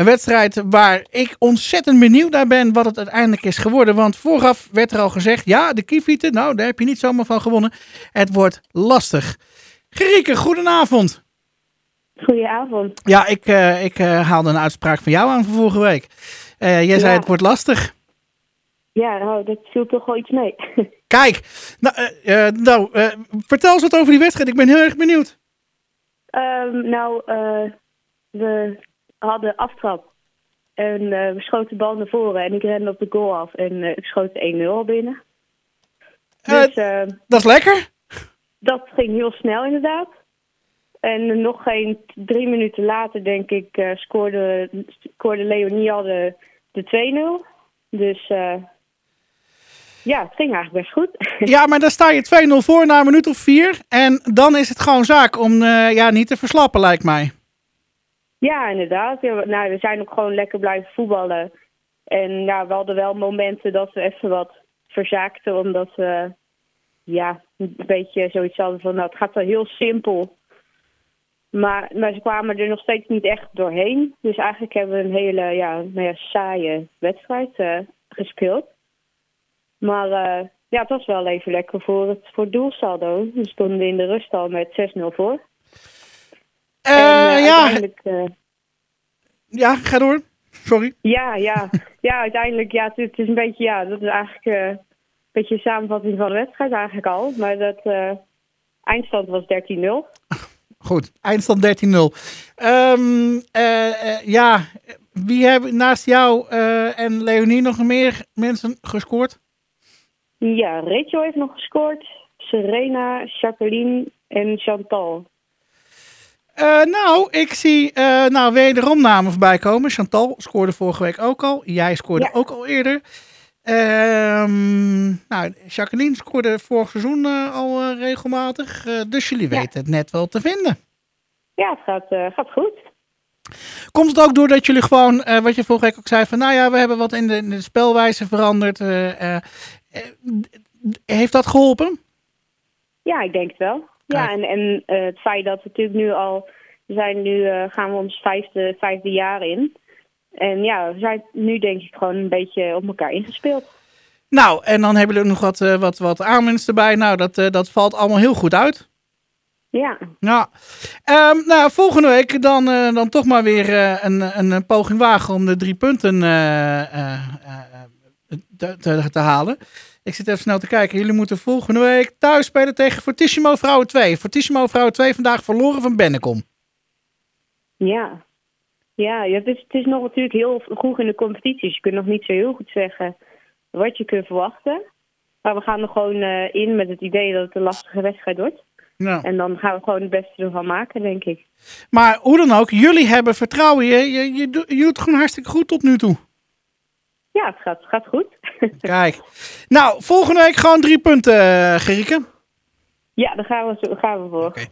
Een wedstrijd waar ik ontzettend benieuwd naar ben wat het uiteindelijk is geworden. Want vooraf werd er al gezegd, ja, de kiefieten, nou, daar heb je niet zomaar van gewonnen. Het wordt lastig. Gerieke, goedenavond. Goedenavond. Ja, ik, uh, ik uh, haalde een uitspraak van jou aan van vorige week. Uh, jij ja. zei het wordt lastig. Ja, nou, dat viel toch wel iets mee. Kijk, nou, nou vertel eens wat over die wedstrijd. Ik ben heel erg benieuwd. Um, nou, we hadden aftrap. En we schoten de bal naar voren en ik rende op de goal af. En ik schoot 1-0 al binnen. Dus, dat is lekker. Dat ging heel snel inderdaad. En nog geen drie minuten later, denk ik, uh, scoorde, scoorde Leonie al de, de 2-0. Dus uh, ja, het ging eigenlijk best goed. Ja, maar dan sta je 2-0 voor na een minuut of vier. En dan is het gewoon zaak om uh, ja, niet te verslappen, lijkt mij. Ja, inderdaad. Nou, we zijn ook gewoon lekker blijven voetballen. En ja, we hadden wel momenten dat we even wat verzaakten, omdat we ja, een beetje zoiets hadden van, nou, het gaat wel heel simpel. Maar, maar ze kwamen er nog steeds niet echt doorheen. Dus eigenlijk hebben we een hele ja, nou ja, saaie wedstrijd uh, gespeeld. Maar uh, ja, het was wel even lekker voor het, voor doelsaldo. We stonden in de rust al met 6-0 voor. Uh, en, ja. ja, ga door. Sorry. Ja, ja. ja, uiteindelijk, ja, het, is een beetje, ja, dat is eigenlijk een beetje een samenvatting van de wedstrijd eigenlijk al. Maar dat eindstand was 13-0. Goed, eindstand 13-0. Um, uh, uh, ja, wie hebben naast jou uh, en Leonie nog meer mensen gescoord? Ja, Rachel heeft nog gescoord. Serena, Jacqueline en Chantal. Nou, ik zie nou, wederom namen voorbij komen. Chantal scoorde vorige week ook al. Jij scoorde ja. ook al eerder. Um, nou, Jacqueline scoorde vorig seizoen uh, al regelmatig. Dus jullie ja. weten het net wel te vinden. Ja, het gaat, gaat goed. Komt het ook doordat jullie gewoon, wat je vorige week ook zei, van nou ja, we hebben wat in de, in de spelwijze veranderd. heeft dat geholpen? Ja, ik denk het wel. Ja, en, en het feit dat we natuurlijk nu al, we zijn nu, gaan we ons vijfde, vijfde jaar in. En ja, we zijn nu denk ik gewoon een beetje op elkaar ingespeeld. Nou, en dan hebben jullie nog wat, uh, wat, wat aanwinst erbij. Nou, dat, uh, dat valt allemaal heel goed uit. Ja. Ja. Um, nou, volgende week dan, uh, dan toch maar weer een, een, een, poging wagen om de drie punten te, te, te, halen. Ik zit even snel te kijken. Jullie moeten volgende week thuis spelen tegen Fortissimo Vrouwen 2. Fortissimo Vrouwen 2 vandaag verloren van Bennekom. Ja, ja, het is, het is nog natuurlijk heel vroeg in de competitie. Dus je kunt nog niet zo heel goed zeggen wat je kunt verwachten. Maar we gaan er gewoon uh, in met het idee dat het een lastige wedstrijd wordt. Ja. En dan gaan we gewoon het beste ervan maken, denk ik. Maar hoe dan ook, jullie hebben vertrouwen. Je, je, je, doet, je doet gewoon hartstikke goed tot nu toe. Ja, het gaat, het gaat goed. Kijk. Nou, volgende week gewoon drie punten, uh, Gerieke. Ja, daar gaan we, gaan we voor. Okay.